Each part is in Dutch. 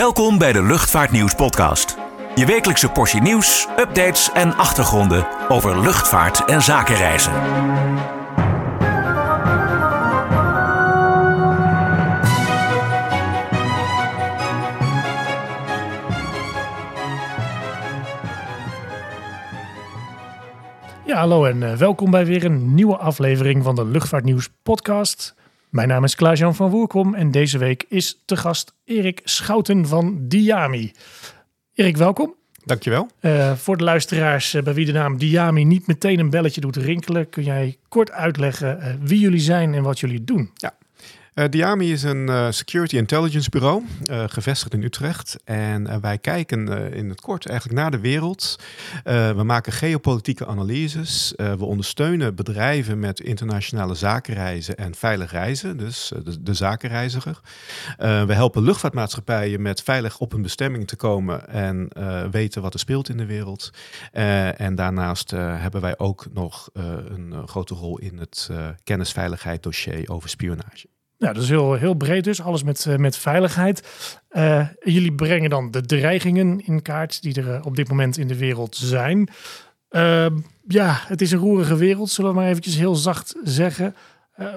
Welkom bij de Luchtvaartnieuws podcast. Je wekelijkse portie nieuws, updates en achtergronden over luchtvaart en zakenreizen. Ja, hallo en eh, welkom bij weer een nieuwe aflevering van de Luchtvaartnieuws podcast. Mijn naam is Klaas-Jan van Woerkom en deze week is te gast Erik Schouten van Diami. Erik, welkom. Dankjewel. Uh, voor de luisteraars uh, bij wie de naam Diami niet meteen een belletje doet rinkelen, kun jij kort uitleggen uh, wie jullie zijn en wat jullie doen? Ja, uh, Diami is een uh, security intelligence bureau, uh, gevestigd in Utrecht. En wij kijken in het kort eigenlijk naar de wereld. we maken geopolitieke analyses. we ondersteunen bedrijven met internationale zakenreizen en veilig reizen, dus de, de, zakenreiziger. we helpen luchtvaartmaatschappijen met veilig op hun bestemming te komen en weten wat er speelt in de wereld. en daarnaast hebben wij ook nog een grote rol in het kennisveiligheid dossier over spionage. Ja, dat is heel, heel breed dus, alles met, uh, met veiligheid. Uh, jullie brengen dan de dreigingen in kaart die er uh, op dit moment in de wereld zijn. Ehm, ja, het is een roerige wereld, zullen we maar eventjes heel zacht zeggen.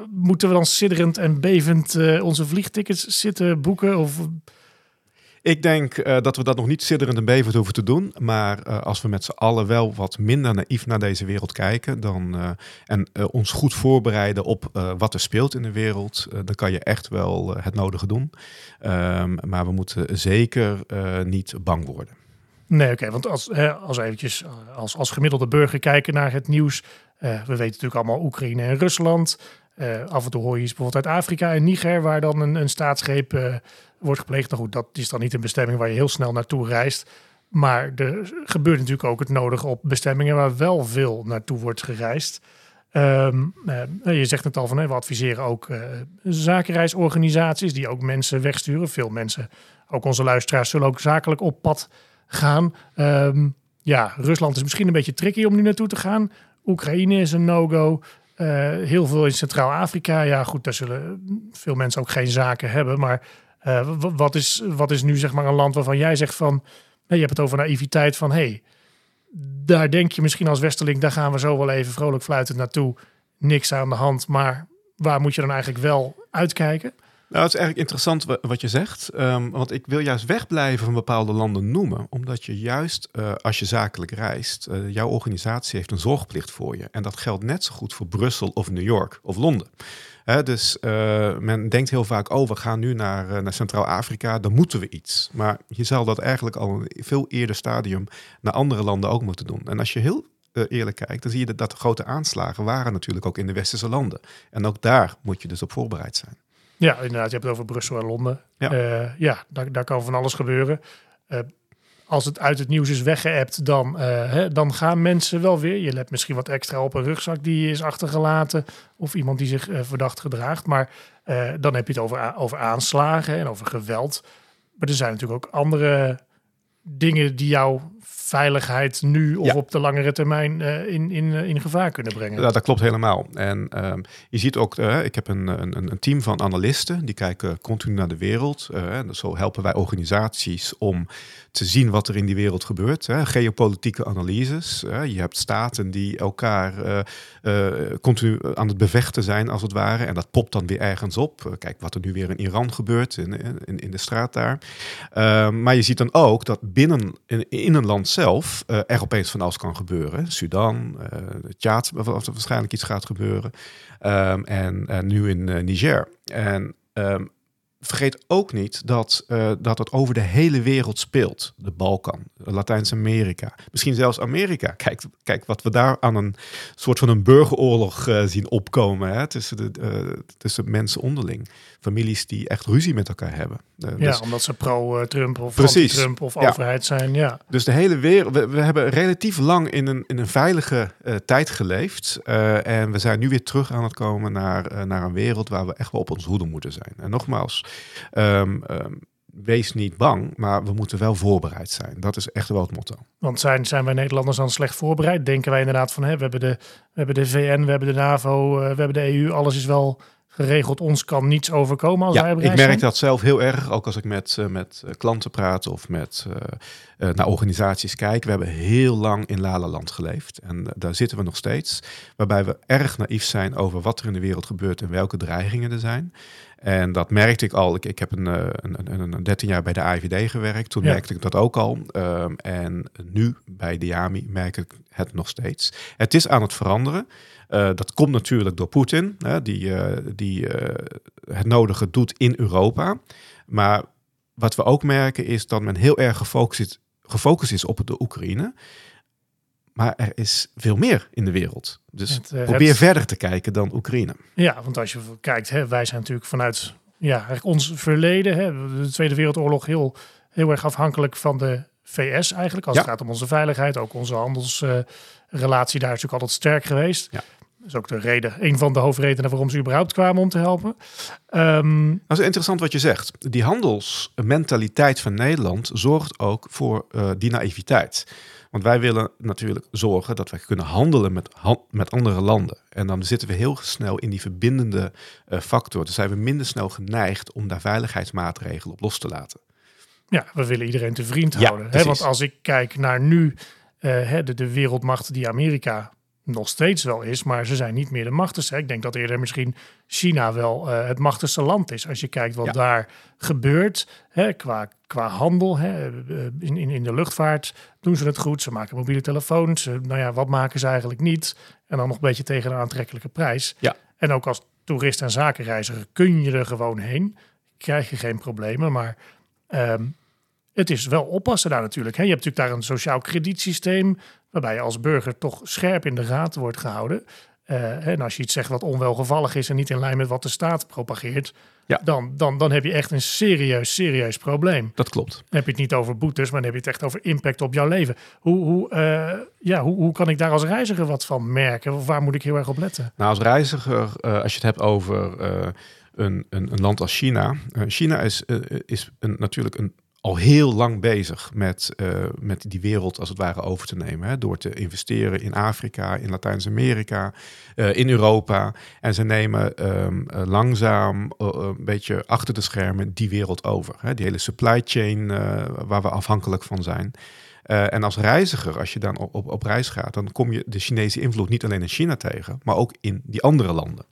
moeten we dan sidderend en bevend onze vliegtickets zitten boeken? Of ik denk uh, dat we dat nog niet sidderend en bevend hoeven te doen. Maar uh, als we met z'n allen wel wat minder naïef naar deze wereld kijken. Dan, uh, en ons goed voorbereiden op wat er speelt in de wereld. dan kan je echt wel het nodige doen. Um, maar we moeten zeker niet bang worden. Nee, oké. Want als, hè, als eventjes als, als gemiddelde burger kijken naar het nieuws. we weten natuurlijk allemaal Oekraïne en Rusland. af en toe hoor je bijvoorbeeld uit Afrika en Niger, waar dan een, een staatsgreep wordt gepleegd. Nou goed, dat is dan niet een bestemming waar je heel snel naartoe reist. Maar er gebeurt natuurlijk ook het nodige op bestemmingen waar wel veel naartoe wordt gereisd. Um, uh, je zegt het al van, we adviseren ook uh, zakenreisorganisaties die ook mensen wegsturen. Veel mensen, ook onze luisteraars, zullen ook zakelijk op pad gaan. Um, ja, Rusland is misschien een beetje tricky om nu naartoe te gaan. Oekraïne is een no-go. Uh, heel veel in Centraal-Afrika. Ja, goed, daar zullen veel mensen ook geen zaken hebben. Maar uh, wat, is, wat is nu zeg maar een land waarvan jij zegt van, je hebt het over naïviteit van, hey, daar denk je misschien als Westerling, daar gaan we zo wel even vrolijk fluitend naartoe, niks aan de hand, maar waar moet je dan eigenlijk wel uitkijken? Nou, het is eigenlijk interessant wat je zegt. Um, want ik wil juist wegblijven van bepaalde landen noemen. Omdat je juist uh, als je zakelijk reist, uh, jouw organisatie heeft een zorgplicht voor je. En dat geldt net zo goed voor Brussel of New York of Londen. Dus uh, men denkt heel vaak, oh, we gaan nu naar, naar Centraal-Afrika, dan moeten we iets. Maar je zou dat eigenlijk al een veel eerder stadium naar andere landen ook moeten doen. En als je heel eerlijk kijkt, dan zie je dat, dat de grote aanslagen waren natuurlijk ook in de westerse landen. En ook daar moet je dus op voorbereid zijn. Ja, inderdaad. Je hebt het over Brussel en Londen. Ja, ja daar, daar kan van alles gebeuren. Als het uit het nieuws is weggeëpt, dan, hè, dan gaan mensen wel weer. Je let misschien wat extra op een rugzak die is achtergelaten. Of iemand die zich verdacht gedraagt. Maar dan heb je het over, over aanslagen en over geweld. Maar er zijn natuurlijk ook andere dingen die jou veiligheid nu of op de langere termijn uh, in, in, uh, in gevaar kunnen brengen. Ja, dat klopt helemaal. En um, je ziet ook, uh, ik heb een, een, een, team van analisten die kijken continu naar de wereld. en zo helpen wij organisaties om te zien wat er in die wereld gebeurt. Hè. Geopolitieke analyses. Je hebt staten die elkaar continu aan het bevechten zijn, als het ware. En dat popt dan weer ergens op. kijk wat er nu weer in Iran gebeurt, in, in, in de straat daar. Ehm, maar je ziet dan ook dat binnen in, in een land zelf uh, er opeens van alles kan gebeuren. Sudan, uh, Tjaad, waarschijnlijk iets gaat gebeuren. Um, en uh, nu in Niger. En um, vergeet ook niet dat, uh, dat het over de hele wereld speelt. De Balkan, Latijns-Amerika, misschien zelfs Amerika. Kijk, kijk wat we daar aan een soort van een burgeroorlog uh, zien opkomen hè, tussen, de, uh, tussen mensen onderling. Families die echt ruzie met elkaar hebben. ja, dus, omdat ze pro-Trump of anti-Trump of ja. overheid zijn. Ja. Dus de hele wereld, we, we, hebben relatief lang in een, in een veilige tijd geleefd. en we zijn nu weer terug aan het komen naar, naar een wereld waar we echt wel op ons hoede moeten zijn. En nogmaals, Um, um, wees niet bang, maar we moeten wel voorbereid zijn. Dat is echt wel het motto. Want zijn, zijn wij Nederlanders dan slecht voorbereid? Denken wij inderdaad van, hè, we, hebben de, we hebben de VN, we hebben de NAVO, uh, we hebben de EU, alles is wel geregeld ons kan niets overkomen als ja, wij ik merk dat zelf heel erg, ook als ik met, eh, met eh, klanten praat of met, eh, naar organisaties kijk. We hebben heel lang in Lalaland geleefd en daar zitten we nog steeds. Waarbij we erg naïef zijn over wat er in de wereld gebeurt en welke dreigingen er zijn. En dat merkte ik al. Ik, ik heb een, een, een, een 13 jaar bij de AIVD gewerkt. Toen Ja. merkte ik dat ook al. Ehm, en nu bij Diami merk ik het nog steeds. Het is aan het veranderen. Eh, dat komt natuurlijk door Poetin, hè, die, eh, die eh, het nodige doet in Europa. Maar wat we ook merken is dat men heel erg gefocust is, gefocust is op de Oekraïne. Maar er is veel meer in de wereld. Dus Het, probeer het- verder te kijken dan Oekraïne. Ja, want als je kijkt, hè, wij zijn natuurlijk vanuit ja, eigenlijk ons verleden, hè, de Tweede Wereldoorlog, heel, heel erg afhankelijk van de VS eigenlijk. Als het gaat om onze veiligheid, ook onze handelsrelatie daar is natuurlijk altijd sterk geweest. Ja. Dat is ook de reden, een van de hoofdredenen waarom ze überhaupt kwamen om te helpen. Ehm, Dat is interessant wat je zegt. Die handelsmentaliteit van Nederland zorgt ook voor eh, die naïviteit. Want wij willen natuurlijk zorgen dat wij kunnen handelen met, met andere landen. En dan zitten we heel snel in die verbindende eh, factor. Dus zijn we minder snel geneigd om daar veiligheidsmaatregelen op los te laten. ja, we willen iedereen te vriend Ja, houden. Hè? Want als ik kijk naar nu, eh, hè, de, de wereldmacht die Amerika nog steeds wel is, maar ze zijn niet meer de machtigste. Ik denk dat eerder misschien China wel eh, het machtigste land is. Als je kijkt wat Ja. daar gebeurt hè, qua, qua handel. Hè, eh, in, in, in de luchtvaart doen ze het goed. Ze maken mobiele telefoons. Eh, nou ja, wat maken ze eigenlijk niet? En dan nog een beetje tegen een aantrekkelijke prijs. Ja. En ook als toerist en zakenreiziger kun je er gewoon heen. Krijg je geen problemen, maar... ehm, het is wel oppassen daar natuurlijk. Hè. Je hebt natuurlijk daar een sociaal kredietsysteem, waarbij je als burger toch scherp in de gaten wordt gehouden. Eh, en als je iets zegt wat onwelgevallig is en niet in lijn met wat de staat propageert, Ja. dan, dan, dan heb je echt een serieus, serieus probleem. Dat klopt. Dan heb je het niet over boetes, maar dan heb je het echt over impact op jouw leven. Hoe, hoe, eh, ja, hoe, hoe kan ik daar als reiziger wat van merken? Of waar moet ik heel erg op letten? Nou, als reiziger, eh, als je het hebt over een, een, een land als China. China is, is een, natuurlijk een, al heel lang bezig met, eh, met die wereld als het ware over te nemen. Hè, door te investeren in Afrika, in Latijns-Amerika, eh, in Europa. En ze nemen ehm, eh, langzaam een beetje achter de schermen die wereld over. Hè, die hele supply chain waar we afhankelijk van zijn. En als reiziger, als je dan op, op reis gaat, dan kom je de Chinese invloed niet alleen in China tegen, maar ook in die andere landen.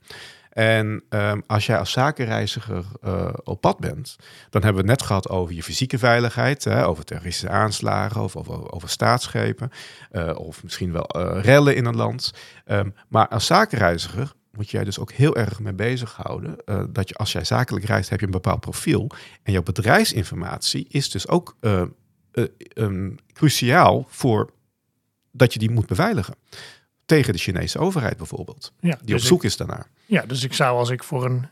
En ehm, als jij als zakenreiziger eh, op pad bent, dan hebben we het net gehad over je fysieke veiligheid, hè, over terroristische aanslagen of over, over staatsschepen, eh, of misschien wel eh, rellen in een land. Ehm, maar als zakenreiziger moet jij dus ook heel erg mee bezighouden eh dat je als jij zakelijk reist, heb je een bepaald profiel. En jouw bedrijfsinformatie is dus ook cruciaal voor dat je die moet beveiligen. Tegen de Chinese overheid bijvoorbeeld, Ja, die op dus zoek is daarnaar. Ja, dus ik zou als ik voor een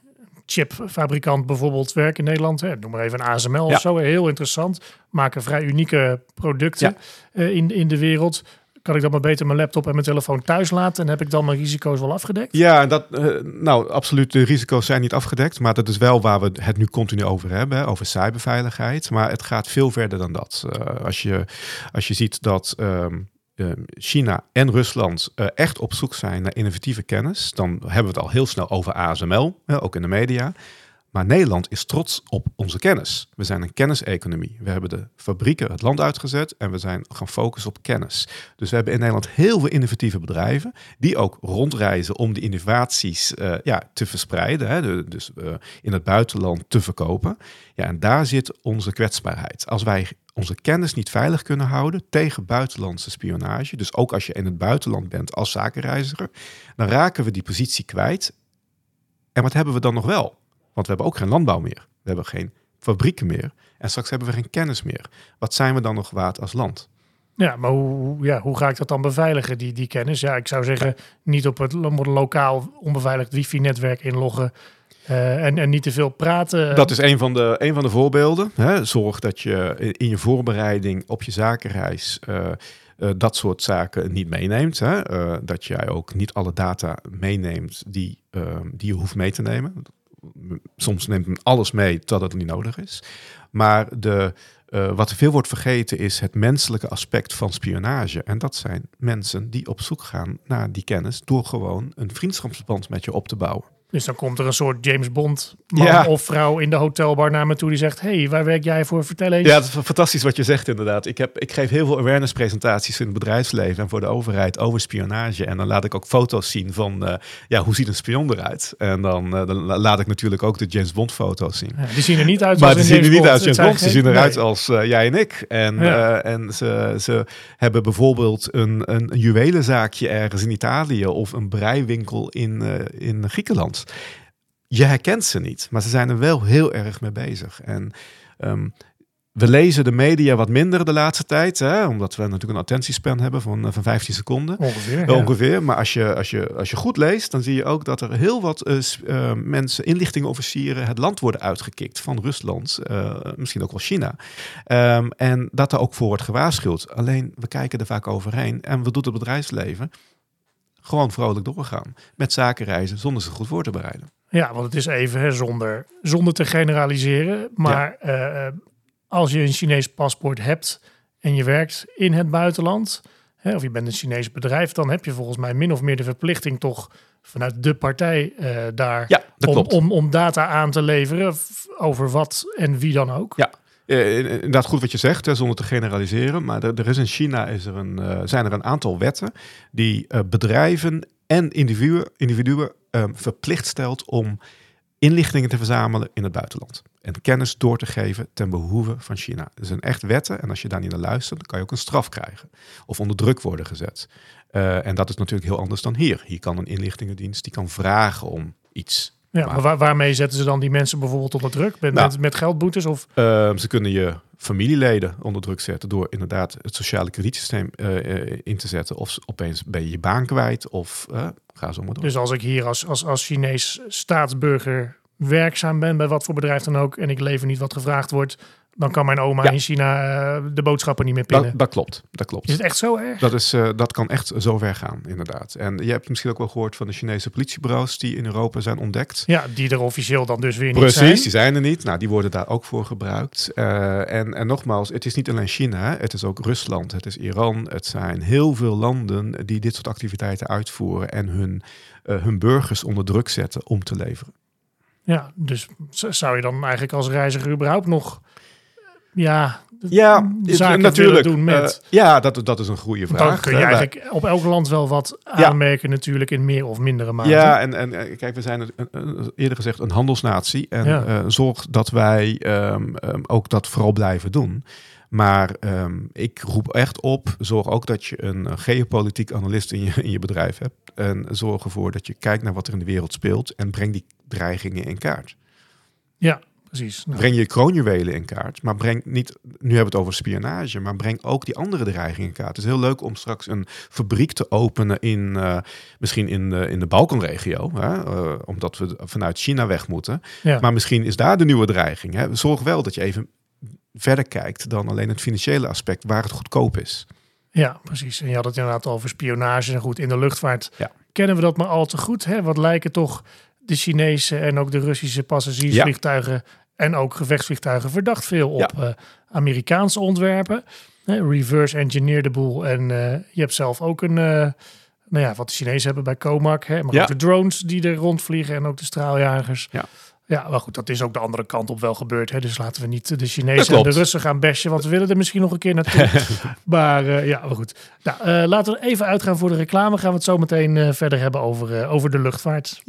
chipfabrikant bijvoorbeeld werk in Nederland, hè, noem maar even een ASML Ja. of zo, heel interessant, maken vrij unieke producten eh, in, in de wereld. Kan ik dan maar beter mijn laptop en mijn telefoon thuis laten en heb ik dan mijn risico's wel afgedekt? Ja, dat, eh, nou absoluut, de risico's zijn niet afgedekt, maar dat is wel waar we het nu continu over hebben, over cyberveiligheid. Maar het gaat veel verder dan dat. Eh, als, je, als je ziet dat ehm, eh, China en Rusland eh, echt op zoek zijn naar innovatieve kennis, dan hebben we het al heel snel over ASML, ook in de media. Maar Nederland is trots op onze kennis. We zijn een kenniseconomie. We hebben de fabrieken het land uitgezet en we zijn gaan focussen op kennis. Dus we hebben in Nederland heel veel innovatieve bedrijven die ook rondreizen om die innovaties eh, ja, te verspreiden. Hè, dus eh, in het buitenland te verkopen. Ja, en daar zit onze kwetsbaarheid. Als wij onze kennis niet veilig kunnen houden tegen buitenlandse spionage, dus ook als je in het buitenland bent als zakenreiziger, dan raken we die positie kwijt. En wat hebben we dan nog wel? Want we hebben ook geen landbouw meer. We hebben geen fabrieken meer. En straks hebben we geen kennis meer. Wat zijn we dan nog waard als land? Ja, maar hoe, ja, hoe ga ik dat dan beveiligen, die, die kennis? Ja, ik zou zeggen, niet op het lokaal onbeveiligd wifi-netwerk inloggen eh, en, en niet te veel praten. Dat is een van de, een van de voorbeelden. Hè. Zorg dat je in je voorbereiding op je zakenreis eh, eh, dat soort zaken niet meeneemt. Hè. Dat jij ook niet alle data meeneemt die, die je hoeft mee te nemen. Soms neemt men alles mee totdat het niet nodig is. Maar de, eh, wat veel wordt vergeten is het menselijke aspect van spionage. En dat zijn mensen die op zoek gaan naar die kennis door gewoon een vriendschapsband met je op te bouwen. Dus dan komt er een soort James Bond man Ja. of vrouw in de hotelbar naar me toe die zegt... hey, waar werk jij voor? Vertel eens. Ja, het is fantastisch wat je zegt inderdaad. Ik, heb, ik geef heel veel awareness presentaties in het bedrijfsleven en voor de overheid over spionage. En dan laat ik ook foto's zien van eh, ja, hoe ziet een spion eruit. En dan, eh, dan la- laat ik natuurlijk ook de James Bond foto's zien. Ja, die zien er niet uit Maar als die een zien er James niet Bond. uit als James Bond. Ze zien eruit nee. als eh, jij en ik. En, Ja. en ze, ze hebben bijvoorbeeld een, een juwelenzaakje ergens in Italië of een breiwinkel in, in Griekenland. Je herkent ze niet, maar ze zijn er wel heel erg mee bezig. En ehm, we lezen de media wat minder de laatste tijd, hè, omdat we natuurlijk een attentiespan hebben van, eh, van 15 seconden. Ongeveer, Wel ja. Ongeveer, maar als je, als, je, als je goed leest, dan zie je ook dat er heel wat eh, eh, mensen, inlichtingenofficieren, het land worden uitgekikt van Rusland, misschien ook wel China. Ehm, en dat er ook voor wordt gewaarschuwd. Alleen we kijken er vaak overheen en we doen het bedrijfsleven gewoon vrolijk doorgaan met zakenreizen zonder ze goed voor te bereiden. Ja, want het is even hè, zonder, zonder te generaliseren. Maar eh, als je een Chinees paspoort hebt en je werkt in het buitenland, hè, of je bent een Chinees bedrijf, dan heb je volgens mij min of meer de verplichting toch vanuit de partij eh, daar Ja, om, om, om data aan te leveren over wat en wie dan ook. Ja. Eh, inderdaad goed wat je zegt, zonder te generaliseren. Maar er, er is in China is er een, eh, zijn er een aantal wetten die eh, bedrijven en individuen, individuen eh, verplicht stelt om inlichtingen te verzamelen in het buitenland. En kennis door te geven ten behoeve van China. Er zijn echt wetten en als je daar niet naar luistert, dan kan je ook een straf krijgen. Of onder druk worden gezet. En dat is natuurlijk heel anders dan hier. Hier kan een inlichtingendienst die kan vragen om iets. Ja, Maar- maar waar- waarmee zetten ze dan die mensen bijvoorbeeld onder druk? Met, Nou. met, met geldboetes? Of, Ehm, ze kunnen je familieleden onder druk zetten door inderdaad het sociale kredietsysteem eh, eh, in te zetten. Of opeens ben je je baan kwijt of eh, ga zo maar door. Dus als ik hier als, als, als Chinees staatsburger werkzaam ben, bij wat voor bedrijf dan ook, en ik lever niet wat gevraagd wordt, dan kan mijn oma Ja. in China eh, de boodschappen niet meer pinnen. dat, dat klopt, dat klopt. Is het echt zo erg? Dat, is, eh, dat kan echt zo ver gaan, inderdaad. En je hebt misschien ook wel gehoord van de Chinese politiebureaus die in Europa zijn ontdekt. Ja, die er officieel dan dus weer niet Precies, zijn. die zijn er niet. Nou, die worden daar ook voor gebruikt. Eh, en, en nogmaals, het is niet alleen China, het is ook Rusland, het is Iran. Het zijn heel veel landen die dit soort activiteiten uitvoeren en hun, hun burgers onder druk zetten om te leveren. Ja, dus zou je dan eigenlijk als reiziger überhaupt nog ja, Ja, zaken natuurlijk. doen met... Eh, ja, dat, dat is een goede vraag. dan kun je hè. Wij- eigenlijk op elk land wel wat aanmerken natuurlijk in meer of mindere mate. Ja, en, en eh, kijk, we zijn een- eerder gezegd een handelsnatie. En Ja. eh, zorg dat wij ehm, ehm, ook dat vooral blijven doen. Maar ehm, ik roep echt op, zorg ook dat je een eh, geopolitiek analist in je, in je bedrijf hebt. En zorg ervoor dat je kijkt naar wat er in de wereld speelt en breng die dreigingen in kaart. Ja, precies. Nou, Breng je kroonjuwelen in kaart, maar breng niet, nu hebben we het over spionage, maar breng ook die andere dreigingen in kaart. Het is heel leuk om straks een fabriek te openen in, eh, misschien in, de in de Balkanregio, hè, eh, omdat we vanuit China weg moeten. ja. Maar misschien is daar de nieuwe dreiging. Hè. Zorg wel dat je even verder kijkt dan alleen het financiële aspect, waar het goedkoop is. Ja, precies. En je had het inderdaad over spionage. En goed, in de luchtvaart Ja. kennen we dat maar al te goed. Hè? Wat lijken toch de Chinese en ook de Russische passagiersvliegtuigen en ook gevechtsvliegtuigen verdacht veel op eh, Amerikaanse ontwerpen. Reverse engineer de boel. En eh, je hebt zelf ook een, eh, nou ja, wat de Chinezen hebben bij Comac. Hè? Maar Ja. ook de drones die er rondvliegen en ook de straaljagers. Ja. Ja, maar goed, dat is ook de andere kant op wel gebeurd. Hè? Dus laten we niet de Chinezen en de. Russen gaan bashen, want we willen er misschien nog een keer naartoe. maar ja, maar goed. Nou, laten we even uitgaan voor de reclame. Gaan we het zo meteen verder hebben over, over de luchtvaart.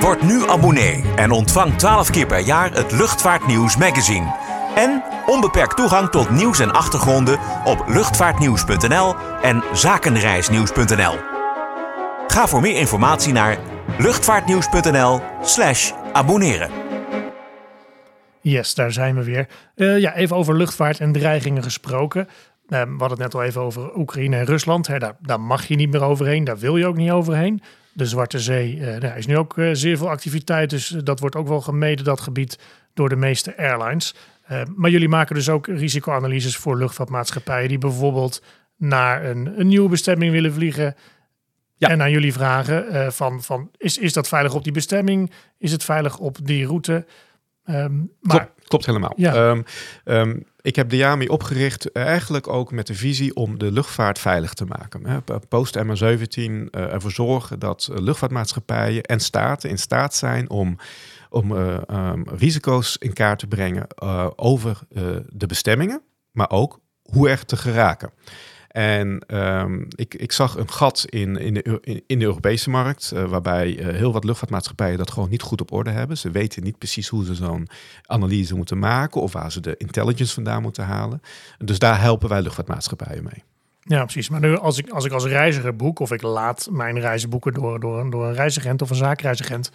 Word nu abonnee en ontvang 12 keer per jaar het Luchtvaartnieuws magazine. En onbeperkt toegang tot nieuws en achtergronden op luchtvaartnieuws.nl en zakenreisnieuws.nl. Ga voor meer informatie naar luchtvaartnieuws.nl slash abonneren. Yes, daar zijn we weer. Eh, ja, even over luchtvaart en dreigingen gesproken. Eh, we hadden het net al even over Oekraïne en Rusland. Daar, daar mag je niet meer overheen. Daar wil je ook niet overheen. De Zwarte Zee eh, daar is nu ook eh, zeer veel activiteit. Dus eh, dat wordt ook wel gemeden, dat gebied, door de meeste airlines. Maar jullie maken dus ook risicoanalyses voor luchtvaartmaatschappijen... die bijvoorbeeld naar een, een nieuwe bestemming willen vliegen... Ja. En aan jullie vragen van, van is, is dat veilig op die bestemming? Is het veilig op die route? Ehm, maar Klopt, helemaal. Ja. Ehm, ehm, ik heb Diami opgericht eh, eigenlijk ook met de visie om de luchtvaart veilig te maken. Post MA17 uh, ervoor zorgen dat uh, luchtvaartmaatschappijen en staten in staat zijn om, om uh, um, risico's in kaart te brengen uh, over uh, de bestemmingen, maar ook hoe er te geraken. En um, ik, ik, zag een gat in, in, de, in, de Europese markt, uh, waarbij uh, heel wat luchtvaartmaatschappijen dat gewoon niet goed op orde hebben. Ze weten niet precies hoe ze zo'n analyse moeten maken of waar ze de intelligence vandaan moeten halen. Dus daar helpen wij luchtvaartmaatschappijen mee. Ja, precies. Maar nu als ik als, ik als reiziger boek of ik laat mijn reizen boeken door, door, door een reisagent of een zaakreisagent,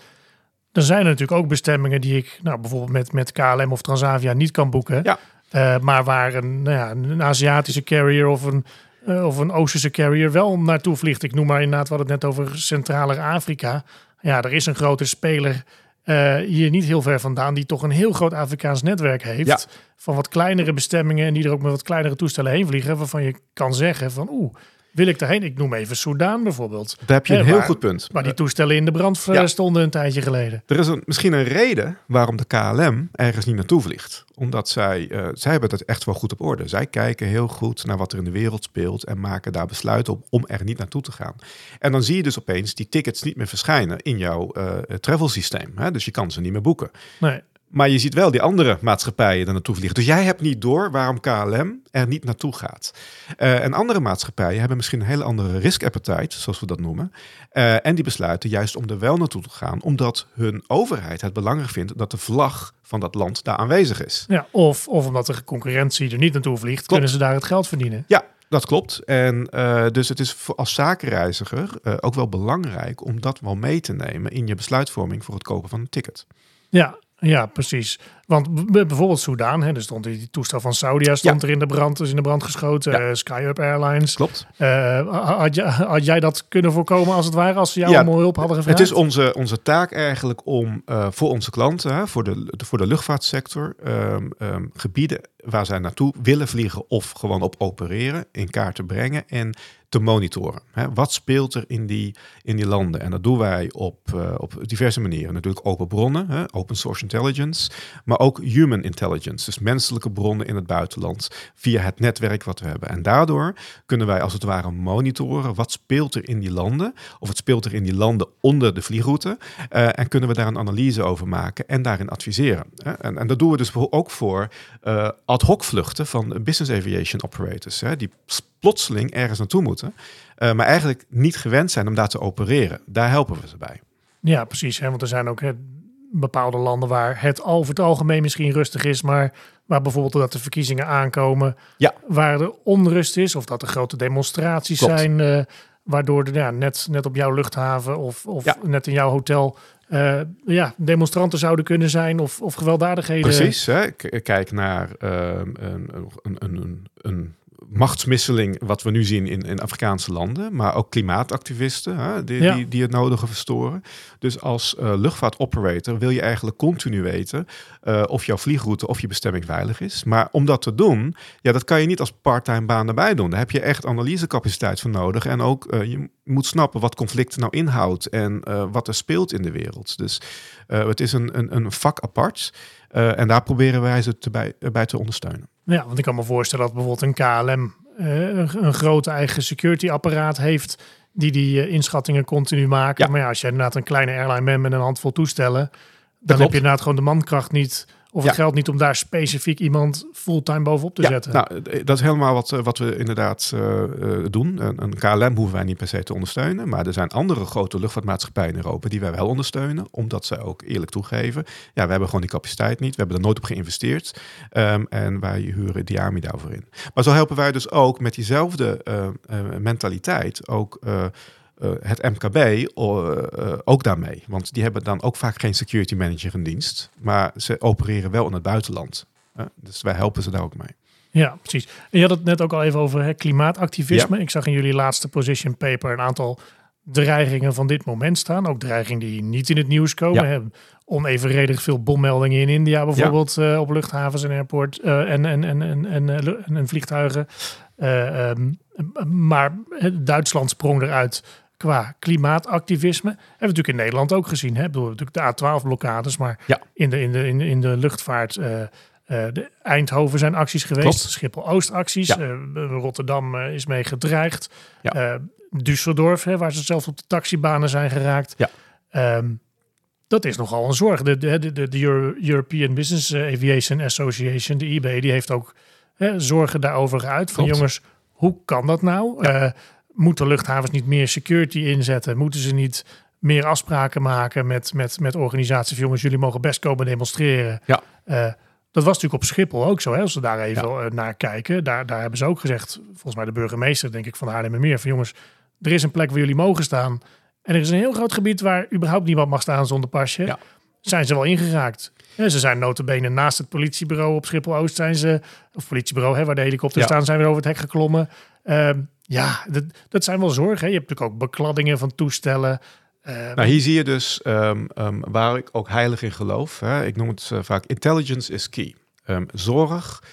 dan zijn er natuurlijk ook bestemmingen die ik nou, bijvoorbeeld met, met KLM of Transavia niet kan boeken. Ja. Uh, maar waar een, nou ja, een Aziatische carrier of een, uh, of een Oosterse carrier wel naartoe vliegt. Ik noem maar inderdaad, we hadden het net over Centraler Afrika. Ja, er is een grote speler uh, hier niet heel ver vandaan, die toch een heel groot Afrikaans netwerk heeft. Ja. Van wat kleinere bestemmingen en die er ook met wat kleinere toestellen heen vliegen. Waarvan je kan zeggen van oeh, wil ik daarheen? Ik noem even Soudaan bijvoorbeeld. Daar heb je een heel waar- goed punt. Maar die toestellen in de brand Ja. stonden een tijdje geleden. Er is een, misschien een reden waarom de KLM ergens niet naartoe vliegt. Omdat zij, eh, zij hebben het echt wel goed op orde. Zij kijken heel goed naar wat er in de wereld speelt en maken daar besluiten op om er niet naartoe te gaan. En dan zie je dus opeens die tickets niet meer verschijnen in jouw eh travel systeem. Hè? Dus je kan ze niet meer boeken. Nee. Maar je ziet wel die andere maatschappijen er naartoe vliegen. Dus jij hebt niet door waarom KLM er niet naartoe gaat. Eh, en andere maatschappijen hebben misschien een hele andere risk appetite, zoals we dat noemen. Eh, en die besluiten juist om er wel naartoe te gaan, omdat hun overheid het belangrijk vindt dat de vlag van dat land daar aanwezig is. Ja, of, of omdat de concurrentie er niet naartoe vliegt, kunnen ze daar het geld verdienen. Ja, dat klopt. En eh, dus het is voor, als zakenreiziger ook wel belangrijk om dat wel mee te nemen in je besluitvorming voor het kopen van een ticket. Ja, ja, precies. Want bijvoorbeeld Soudaan, hè, er stond die toestel van Saudia stond Ja. er in de brand, is in de brand geschoten. Ja. Eh, SkyUp Airlines. Klopt. Eh, had, jij, had jij dat kunnen voorkomen als het ware, als ze jou Ja, allemaal hulp hadden gevraagd? Het is onze, onze taak eigenlijk om eh, voor onze klanten, hè, voor, de, voor de luchtvaartsector, ehm, ehm, gebieden waar zij naartoe willen vliegen of gewoon op opereren, in kaart te brengen en te monitoren. Hè. Wat speelt er in die, in die landen? En dat doen wij op, eh, op diverse manieren. Natuurlijk open bronnen, hè, open source intelligence, maar ook human intelligence, dus menselijke bronnen in het buitenland via het netwerk wat we hebben. En daardoor kunnen wij als het ware monitoren wat speelt er in die landen, of het speelt er in die landen onder de vliegroute, eh, en kunnen we daar een analyse over maken en daarin adviseren. Hè. En, en dat doen we dus ook voor eh, ad hoc vluchten van business aviation operators, hè, die plotseling ergens naartoe moeten, eh, maar eigenlijk niet gewend zijn om daar te opereren. Daar helpen we ze bij. Ja, precies. Hè, want er zijn ook hè, bepaalde landen waar het over het algemeen misschien rustig is, maar waar bijvoorbeeld doordat de verkiezingen aankomen, Ja. waar er onrust is of dat er grote demonstraties Klopt. zijn, eh, waardoor de, ja, net, net op jouw luchthaven of, of Ja. net in jouw hotel eh, ja, demonstranten zouden kunnen zijn of, of gewelddadigheden. Precies. Hè? K- Kijk naar ehm, een, een, een, een machtsmisseling wat we nu zien in, in Afrikaanse landen, maar ook klimaatactivisten hè, die, Ja. die, die het nodige verstoren. Dus als eh, luchtvaartoperator wil je eigenlijk continu weten eh, of jouw vliegroute of je bestemming veilig is. Maar om dat te doen, ja, dat kan je niet als parttime baan erbij doen. Daar heb je echt analysecapaciteit voor nodig. En ook eh, je moet snappen wat conflict nou inhoudt en wat er speelt in de wereld. Dus het is een, een, een vak apart. Eh, en daar proberen wij ze te bij, bij te ondersteunen. Ja, want ik kan me voorstellen dat bijvoorbeeld een KLM eh, een, een groot eigen security apparaat heeft die die eh, inschattingen continu maken. Ja. Maar ja, als je inderdaad een kleine airline bent met een handvol toestellen, dan heb je inderdaad gewoon de mankracht niet of het Ja. geld niet om daar specifiek iemand fulltime bovenop te zetten. nou, dat is helemaal wat, eh, wat we inderdaad eh, eh, doen. Een, een KLM hoeven wij niet per se te ondersteunen. Maar er zijn andere grote luchtvaartmaatschappijen in Europa die wij wel ondersteunen. Omdat zij ook eerlijk toegeven. Ja, we hebben gewoon die capaciteit niet. We hebben er nooit op geïnvesteerd. Ehm, en wij huren Diami daarvoor in. Maar zo helpen wij dus ook met diezelfde mentaliteit ook... eh, het MKB eh, eh, ook daarmee. Want die hebben dan ook vaak geen security manager in dienst. Maar ze opereren wel in het buitenland. Dus wij helpen ze daar ook mee. Ja, precies. En je had het net ook al even over hè, klimaatactivisme. Ik zag in jullie laatste position paper een aantal dreigingen van dit moment staan. Ook dreigingen die niet in het nieuws komen. Ja. Onevenredig veel bommeldingen in India bijvoorbeeld op luchthavens en airport en, en, en, en, en, lu- en, en vliegtuigen. Eh, ehm, maar Duitsland sprong eruit qua klimaatactivisme. Hebben we natuurlijk in Nederland ook gezien. Hè? Ik bedoel, natuurlijk de A12-blokkades, maar Ja. in, de, in, de, in, de, in de luchtvaart... eh, eh, de Eindhoven zijn acties geweest, Klopt. Schiphol-Oost acties, Ja. eh, Rotterdam is mee gedreigd. Ja. Düsseldorf, hè, waar ze zelfs op de taxibanen zijn geraakt. Ja. Ehm, dat is nogal een zorg. De, de, de, de Euro- European Business Aviation Association, de IB, die heeft ook hè, zorgen daarover geuit. Van Klopt. jongens, hoe kan dat nou? Moeten luchthavens niet meer security inzetten? Moeten ze niet meer afspraken maken met, met, met organisaties? Van, jongens, jullie mogen best komen demonstreren. Ja. Eh, dat was natuurlijk op Schiphol ook zo. Hè? Als we daar even eh, naar kijken. Daar, daar hebben ze ook gezegd, volgens mij de burgemeester, denk ik, van Haarlemmermeer. Van jongens, er is een plek waar jullie mogen staan. En er is een heel groot gebied waar überhaupt niemand mag staan zonder pasje. Ja. Zijn ze wel ingeraakt. Ja, ze zijn notabene naast het politiebureau op Schiphol-Oost zijn ze... Of politiebureau, hè, waar de helikopters Ja. staan, zijn we over het hek geklommen. Ehm, ja, dat, dat zijn wel zorgen. Je hebt natuurlijk ook bekladdingen van toestellen. Eh, Nou, hier zie je dus ehm, ehm, waar ik ook heilig in geloof. Hè. Ik noem het eh, vaak intelligence is key. Ehm, zorg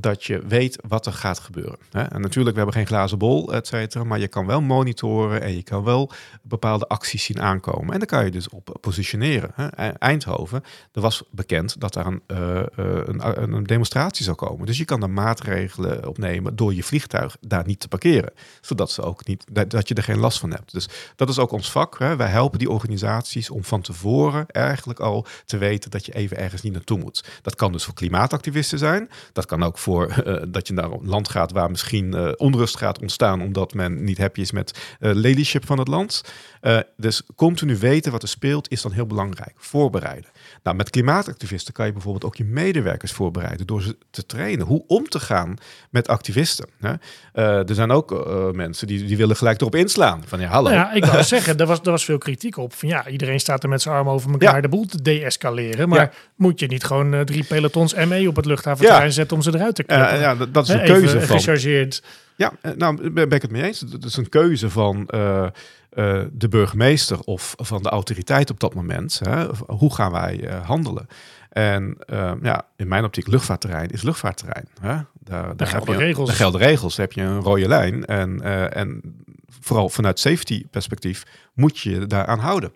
dat je weet wat er gaat gebeuren. En natuurlijk, we hebben geen glazen bol, et cetera, maar je kan wel monitoren en je kan wel bepaalde acties zien aankomen. En daar kan je dus op positioneren. E- Eindhoven, er was bekend dat daar een, eh, eh, een, een, een demonstratie zou komen. Dus je kan er maatregelen op nemen door je vliegtuig daar niet te parkeren. Zodat ze ook niet, dat, je er geen last van hebt. Dus dat is ook ons vak. Wij helpen die organisaties om van tevoren eigenlijk al te weten dat je even ergens niet naartoe moet. Dat kan dus voor klimaatactivisten zijn. Dat kan ook voor eh, dat je naar een land gaat waar misschien eh, onrust gaat ontstaan omdat men niet happy is met eh leadership van het land. Eh, dus continu weten wat er speelt is dan heel belangrijk. Voorbereiden. Nou, met klimaatactivisten kan je bijvoorbeeld ook je medewerkers voorbereiden door ze te trainen hoe om te gaan met activisten. Hè. Eh, er zijn ook eh, mensen die, die willen gelijk erop inslaan. Van ja, hallo. Nou ja, ik wou zeggen, er was, er was veel kritiek op. Van ja, iedereen staat er met zijn armen over elkaar Ja. de boel te deescaleren. Maar Ja. moet je niet gewoon drie pelotons ME op het luchthaventerrein zetten om ze eruit te knippen? ja, dat, dat is een keuze van. gechargeerd. Ja, eh, nou ben ik het mee eens. Het is een keuze van eh, eh, de burgemeester of van de autoriteit op dat moment. Hè? Hoe gaan wij handelen? En eh, ja, in mijn optiek, luchtvaartterrein is luchtvaartterrein. Hè? Daar, daar, gelden heb je, regels. Daar gelden regels. Daar heb je een rode lijn. En, en vooral vanuit safety perspectief moet je je daaraan houden.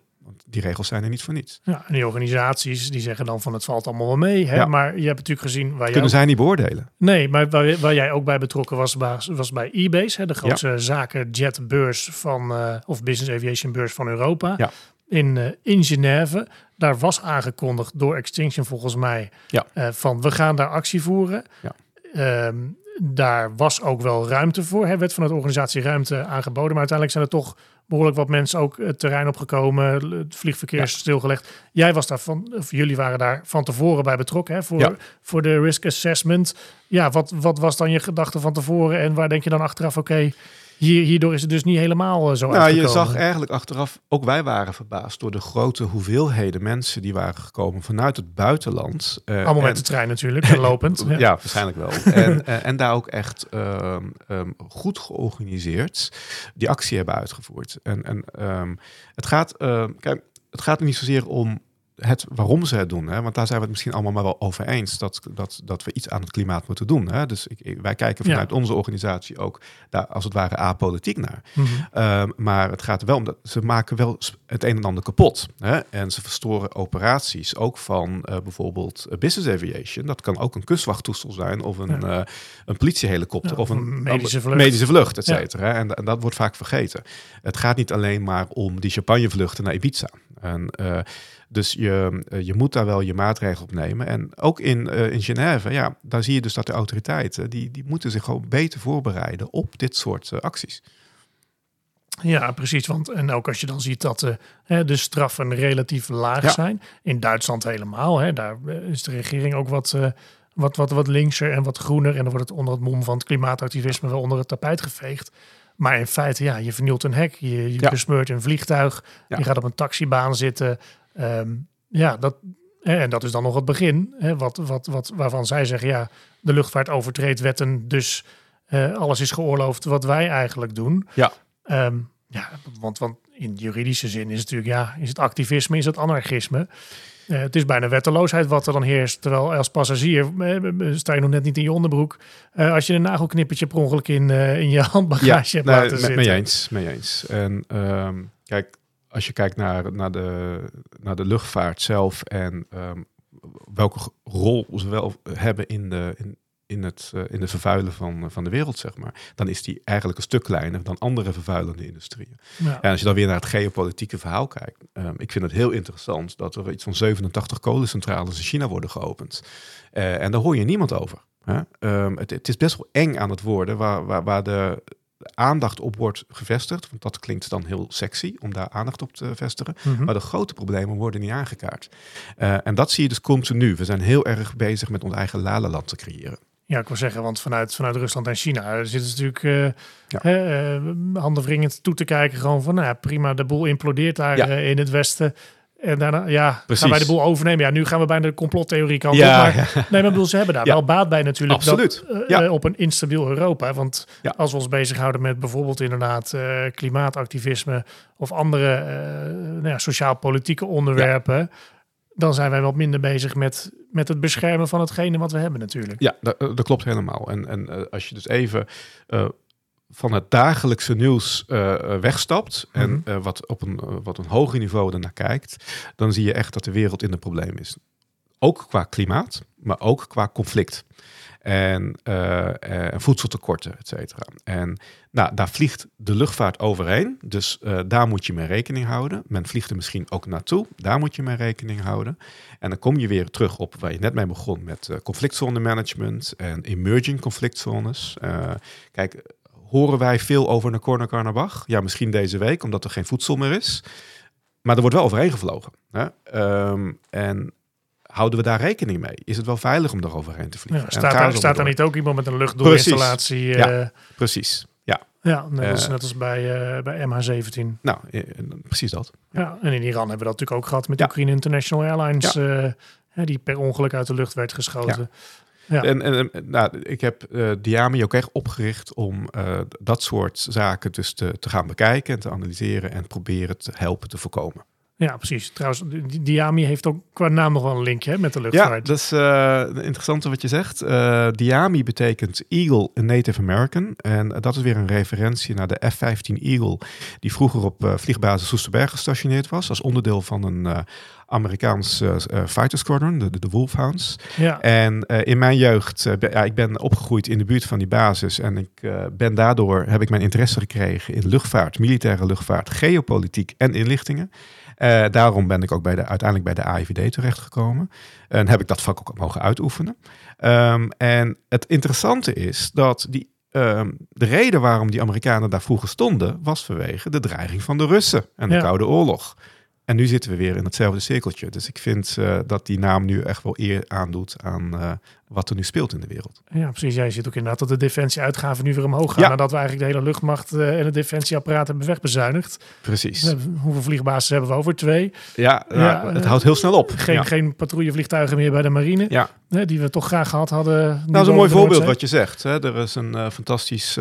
Die regels zijn er niet voor niets. Ja, en die organisaties die zeggen dan van het valt allemaal wel mee. Hè? Ja. Maar je hebt natuurlijk gezien waar Kunnen zij niet beoordelen? Nee, maar waar, waar jij ook bij betrokken was, was, bij eBase, hè, de grootste zakenjetbeurs van, eh, of business aviation beurs van Europa. Ja. In, eh, in Genève. Daar was aangekondigd door Extinction volgens mij Ja. eh, van we gaan daar actie voeren. Ja. Ehm, daar was ook wel ruimte voor. Hè, werd van de organisatie ruimte aangeboden. Maar uiteindelijk zijn er toch behoorlijk wat mensen ook het terrein opgekomen. Het vliegverkeer is stilgelegd. Jij was daar van, of jullie waren daar van tevoren bij betrokken. Hè, voor, Ja. voor de risk assessment. Ja, wat, wat was dan je gedachte van tevoren? En waar denk je dan achteraf, oké, hier, hierdoor is het dus niet helemaal eh, zo Nou, je zag eigenlijk achteraf, ook wij waren verbaasd door de grote hoeveelheden mensen die waren gekomen vanuit het buitenland. Eh, Allemaal en- met de trein natuurlijk, en lopend. Ja, waarschijnlijk wel. en, eh, en daar ook echt ehm, ehm, goed georganiseerd die actie hebben uitgevoerd. En, en ehm, het gaat, kijk, het gaat niet zozeer om het waarom ze het doen. Hè? Want daar zijn we het misschien allemaal maar wel over eens dat, dat, dat we iets aan het klimaat moeten doen. Hè? Dus ik, wij kijken Ja. vanuit onze organisatie ook daar als het ware apolitiek naar. Mhm. Ehm, maar het gaat wel om dat ze maken wel het een en ander kapot. Hè? En ze verstoren operaties ook van eh, bijvoorbeeld eh, business aviation. Dat kan ook een kustwachttoestel zijn of een, eh, een politiehelikopter Ja, of een medische vlucht. medische vlucht, et cetera. En, en dat wordt vaak vergeten. Het gaat niet alleen maar om die champagnevluchten naar Ibiza. En, eh, dus je, eh, je moet daar wel je maatregelen op nemen. En ook in, eh, in Genève, ja, daar zie je dus dat de autoriteiten... Die, die moeten zich gewoon beter voorbereiden op dit soort acties. Ja, precies. Want en ook als je dan ziet dat de straffen relatief laag Ja. zijn. In Duitsland helemaal. Hè, daar is de regering ook wat, eh, wat, wat, wat linkser en wat groener. En dan wordt het onder het mom van het klimaatactivisme wel onder het tapijt geveegd. Maar in feite, ja, je vernielt een hek. Je, je Ja. besmeurt een vliegtuig. Ja. Je gaat op een taxibaan zitten. Ehm, ja, dat, en dat is dan nog het begin. Hè, wat, wat, wat, waarvan zij zeggen, ja, de luchtvaart overtreedt wetten. Dus eh, alles is geoorloofd wat wij eigenlijk doen. Ja. Ehm, ja, want, want in juridische zin is het natuurlijk, ja, is het activisme, is het anarchisme. Uh, het is bijna wetteloosheid wat er dan heerst. Terwijl als passagier uh, sta je nog net niet in je onderbroek. Uh, als je een nagelknippertje per ongeluk in, in je handbagage ja, hebt laten met, zitten. Mee eens, mee eens. En um, kijk, als je kijkt naar, naar, de, naar de luchtvaart zelf en um, welke rol ze wel hebben in de, in, in het, uh, in de vervuilen van, van de wereld, zeg maar, dan is die eigenlijk een stuk kleiner dan andere vervuilende industrieën. Ja. En als je dan weer naar het geopolitieke verhaal kijkt, um, ik vind het heel interessant dat er iets van 87 kolencentrales in China worden geopend. Uh, en daar hoor je niemand over. Hè? Um, het, het, is best wel eng aan het worden, waar, waar, waar de aandacht op wordt gevestigd. Want dat klinkt dan heel sexy om daar aandacht op te vestigen. Mm -hmm. Maar de grote problemen worden niet aangekaart. Uh, en dat zie je dus continu. We zijn heel erg bezig met ons eigen lalaland te creëren. Ja, ik wil zeggen, want vanuit, vanuit Rusland en China zitten ze natuurlijk uh, ja. toe te kijken. Gewoon van, nou prima, de boel implodeert daar ja. in het westen. En daarna ja, Precies. gaan wij de boel overnemen. Ja, nu gaan we bijna de complottheorie kant Ja, op. Maar, ja. nee, maar bedoel, ze hebben daar Ja. wel baat bij natuurlijk. Absoluut. Dat, eh, eh, op een instabiel Europa. Want Ja. als we ons bezighouden met bijvoorbeeld inderdaad eh, klimaatactivisme... of andere eh, nou ja, sociaal-politieke onderwerpen... dan zijn wij wat minder bezig met, met het beschermen van hetgene wat we hebben natuurlijk. Ja, dat, dat klopt helemaal. En, en eh, als je dus even eh, van het dagelijkse nieuws eh, eh, wegstapt en Mhm. eh, wat op een, eh, wat een hoger niveau ernaar kijkt, dan zie je echt dat de wereld in een probleem is. Ook qua klimaat, maar ook qua conflict. En eh, eh, voedseltekorten, et cetera. En nou, daar vliegt de luchtvaart overheen. Dus eh, daar moet je mee rekening houden. Men vliegt er misschien ook naartoe. Daar moet je mee rekening houden. En dan kom je weer terug op waar je net mee begon met conflictzone management en emerging conflictzones. Kijk, horen wij veel over Nagorno-Karabakh? Ja, misschien deze week, omdat er geen voedsel meer is. Maar er wordt wel overheen gevlogen. Hè? Ehm, en houden we daar rekening mee? Is het wel veilig om daar overheen te vliegen? Ja, staat, daar, staat door. niet ook iemand met een luchtdoorinstallatie? Ja. eh, Precies, ja. ja, net, als, Eh. net als bij, eh, bij MH17. Nou, precies dat. Ja, en in Iran hebben we dat natuurlijk ook gehad met. Ukraine International Airlines, die per ongeluk uit de lucht werd geschoten. Ja. En, en, nou, ik heb eh Diami ook echt opgericht om dat soort zaken dus te, te gaan bekijken en te analyseren en proberen te helpen te voorkomen. Ja, precies. Trouwens, Diami heeft ook qua naam nog wel een linkje hè, met de Ja, luchtvaart. dat is eh, interessante wat je zegt. Eh Diami betekent Eagle in Native American. En dat is weer een referentie naar de F-15 Eagle, die vroeger op eh, vliegbasis Soesterberg gestationeerd was, als onderdeel van een eh, Amerikaans eh, eh, fighter squadron, de, de, Wolfhounds. ja. En eh, in mijn jeugd, eh, ben- ja, ik ben opgegroeid in de buurt van die basis. En ik eh, ben daardoor, heb ik mijn interesse gekregen in luchtvaart, militaire luchtvaart, geopolitiek en inlichtingen. Eh, daarom ben ik ook bij de, uiteindelijk bij de AIVD terechtgekomen. En heb ik dat vak ook mogen uitoefenen. Ehm, en het interessante is dat die, ehm, de reden waarom die Amerikanen daar vroeger stonden, was vanwege de dreiging van de Russen en de Ja. Koude Oorlog. En nu zitten we weer in hetzelfde cirkeltje. Dus ik vind eh, dat die naam nu echt wel eer aandoet aan eh, wat er nu speelt in de wereld. ja, precies. Jij ziet ook inderdaad dat de defensieuitgaven nu weer omhoog gaan. Ja. Nadat we eigenlijk de hele luchtmacht eh, en het defensieapparaat hebben wegbezuinigd. Precies. Hoeveel vliegbasis hebben we over? Twee. Ja, Ja, het eh, houdt heel snel op. Geen, ja. geen patrouillevliegtuigen meer bij de marine. Ja. Hè, die we toch graag gehad hadden. Nou, dat is een mooi voorbeeld wat je zegt. Hè. Er is een eh, fantastisch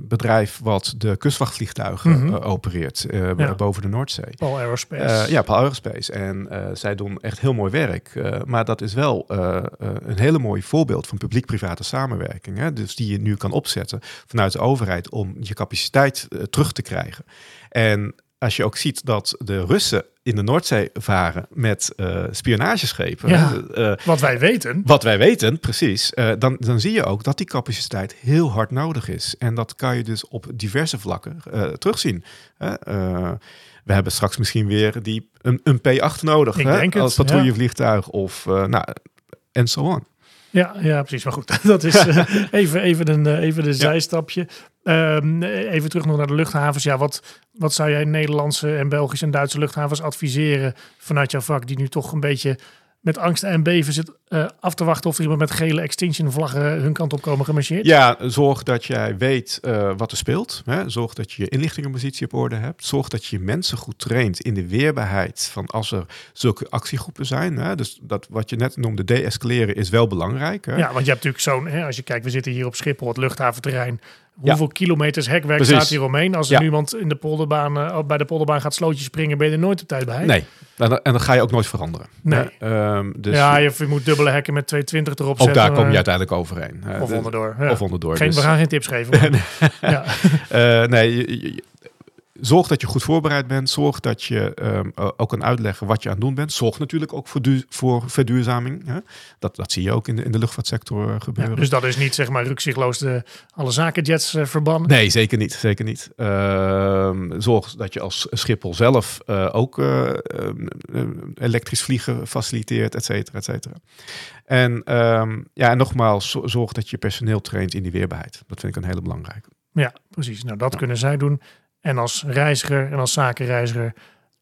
bedrijf wat de kustwachtvliegtuigen Mhm. opereert boven de Noordzee. Paul Aerospace. Ja, Paul Aerospace. En zij doen echt heel mooi werk. Maar dat is wel een hele mooi voorbeeld van publiek-private samenwerking. Hè? Dus die je nu kan opzetten vanuit de overheid om je capaciteit eh, terug te krijgen. En als je ook ziet dat de Russen in de Noordzee varen met eh, spionageschepen. Ja. eh, Wat wij weten. wat wij weten, precies, eh, dan, dan zie je ook dat die capaciteit heel hard nodig is. En dat kan je dus op diverse vlakken eh, terugzien. Eh, we hebben straks misschien weer die, een, een P8 nodig Ik hè? denk het, als patrouillevliegtuig of uh, nou, en zo on. Ja, ja, precies. Maar goed, dat is uh, even, even een, uh, even een zijstapje. Um, even terug nog naar de luchthavens. Ja, wat, wat zou jij Nederlandse en Belgische en Duitse luchthavens adviseren vanuit jouw vak, die nu toch een beetje met angst en beven zit uh, af te wachten of er iemand met gele extinction vlaggen hun kant op komen gemarcheerd? Ja, zorg dat jij weet uh, wat er speelt. Hè? Zorg dat je je inlichtingenpositie op orde hebt. Zorg dat je mensen goed traint in de weerbaarheid van als er zulke actiegroepen zijn. Hè? Dus dat wat je net noemde, de-escaleren is wel belangrijk. Hè? Ja, want je hebt natuurlijk zo'n, als je kijkt, we zitten hier op Schiphol, het luchthaventerrein hoeveel kilometers hekwerk Precies. staat hier omheen. Als er Ja. nu iemand in de polderbaan, eh, bij de polderbaan gaat slootjes springen, ben je er nooit op tijd bij. Nee, en, dan- en ga je ook nooit veranderen. Nee. Ehm, dus ja, je, je moet dubbele hekken met 220 erop ook zetten. daar kom je uiteindelijk overheen. Of Dus- onderdoor. Ja. Of onderdoor. Geen, dus- We gaan geen tips geven. ja. Eh, nee, je- zorg dat je goed voorbereid bent. Zorg dat je ehm, eh, ook kan uitleggen wat je aan het doen bent. Zorg natuurlijk ook voor, du- voor verduurzaming. Hè? Dat, dat zie je ook in de, in de luchtvaartsector eh, Ja, gebeuren. dus dat is niet zeg maar rukzichtloos de, alle zakenjets eh, verbannen. Nee, zeker niet. Zeker niet. Ehm, zorg dat je als Schiphol zelf eh, ook eh, eh, eh, elektrisch vliegen faciliteert, et cetera, et cetera. En, ehm, ja, en nogmaals, zo- zorg dat je personeel traint in die weerbaarheid. Dat vind ik een hele belangrijke. Ja, precies. Nou, dat Ja. kunnen zij doen. En als reiziger en als zakenreiziger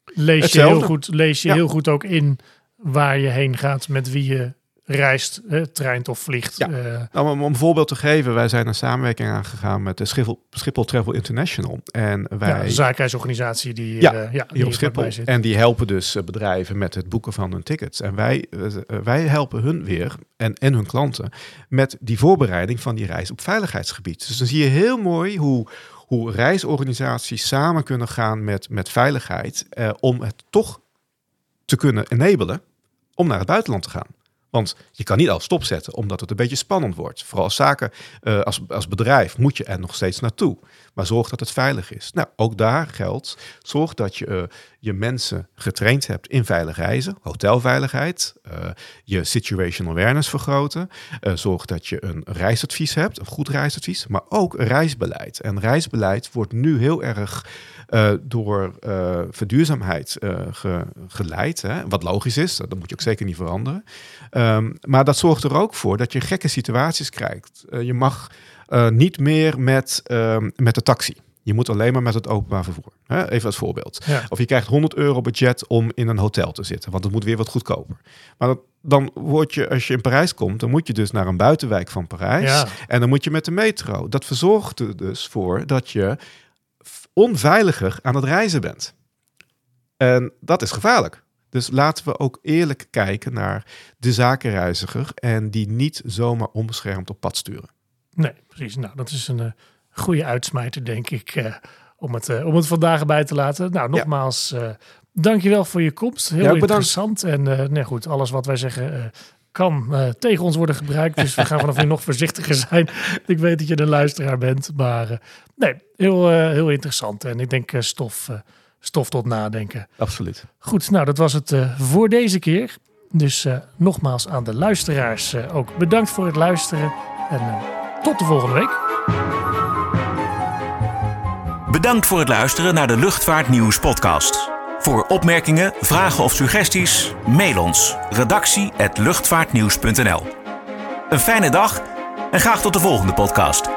lees je, heel goed, lees je Ja. heel goed ook in waar je heen gaat, met wie je reist, eh, treint of vliegt. Ja. Eh, Nou, om, om een voorbeeld te geven, wij zijn een samenwerking aangegaan met de Schiphol, Schiphol Travel International. En wij, ja, een zakenreisorganisatie die hier, Ja, eh, ja, op Schiphol. zit. En die helpen dus eh, bedrijven met het boeken van hun tickets. En wij, eh, eh, wij helpen hun weer en, en hun klanten met die voorbereiding van die reis op veiligheidsgebied. Dus dan zie je heel mooi hoe, hoe reisorganisaties samen kunnen gaan met, met veiligheid eh, om het toch te kunnen enabelen om naar het buitenland te gaan. Want je kan niet al stopzetten, omdat het een beetje spannend wordt. Vooral als zaken, eh, als, als bedrijf moet je er nog steeds naartoe. Maar zorg dat het veilig is. Nou, ook daar geldt, zorg dat je eh, je mensen getraind hebt in veilig reizen, hotelveiligheid, eh, je situational awareness vergroten. Zorg dat je een reisadvies hebt, een goed reisadvies, maar ook reisbeleid. En reisbeleid wordt nu heel erg door verduurzaamheid ge- geleid. Hè? Wat logisch is, dat moet je ook zeker niet veranderen. Ehm, maar dat zorgt er ook voor dat je gekke situaties krijgt. Eh, je mag eh, niet meer met, ehm, met de taxi. Je moet alleen maar met het openbaar vervoer. Hè? Even als voorbeeld. Ja. Of je krijgt 100 euro budget om in een hotel te zitten, want het moet weer wat goedkoper. Maar dat, dan word je, als je in Parijs komt, dan moet je dus naar een buitenwijk van Parijs. Ja. En dan moet je met de metro. Dat verzorgt er dus voor dat je onveiliger aan het reizen bent. En dat is gevaarlijk. Dus laten we ook eerlijk kijken naar de zakenreiziger en die niet zomaar onbeschermd op pad sturen. Nee, precies. Nou, dat is een eh, goede uitsmijter, denk ik, eh, om, het, eh, om het vandaag bij te laten. Nou, nogmaals, eh dankjewel voor je komst. Heel Ja, interessant. En nee, goed, alles wat wij zeggen kan tegen ons worden gebruikt. Dus we gaan vanaf nu nog voorzichtiger zijn. Ik weet dat je een luisteraar bent. Maar nee, heel, heel interessant. En ik denk stof, stof tot nadenken. Absoluut. Goed, nou dat was het eh, voor deze keer. Dus eh, nogmaals aan de luisteraars eh, ook bedankt voor het luisteren. En eh, tot de volgende week. Bedankt voor het luisteren naar de Luchtvaartnieuws podcast. Voor opmerkingen, vragen of suggesties, mail ons redactie@luchtvaartnieuws.nl. Een fijne dag en graag tot de volgende podcast.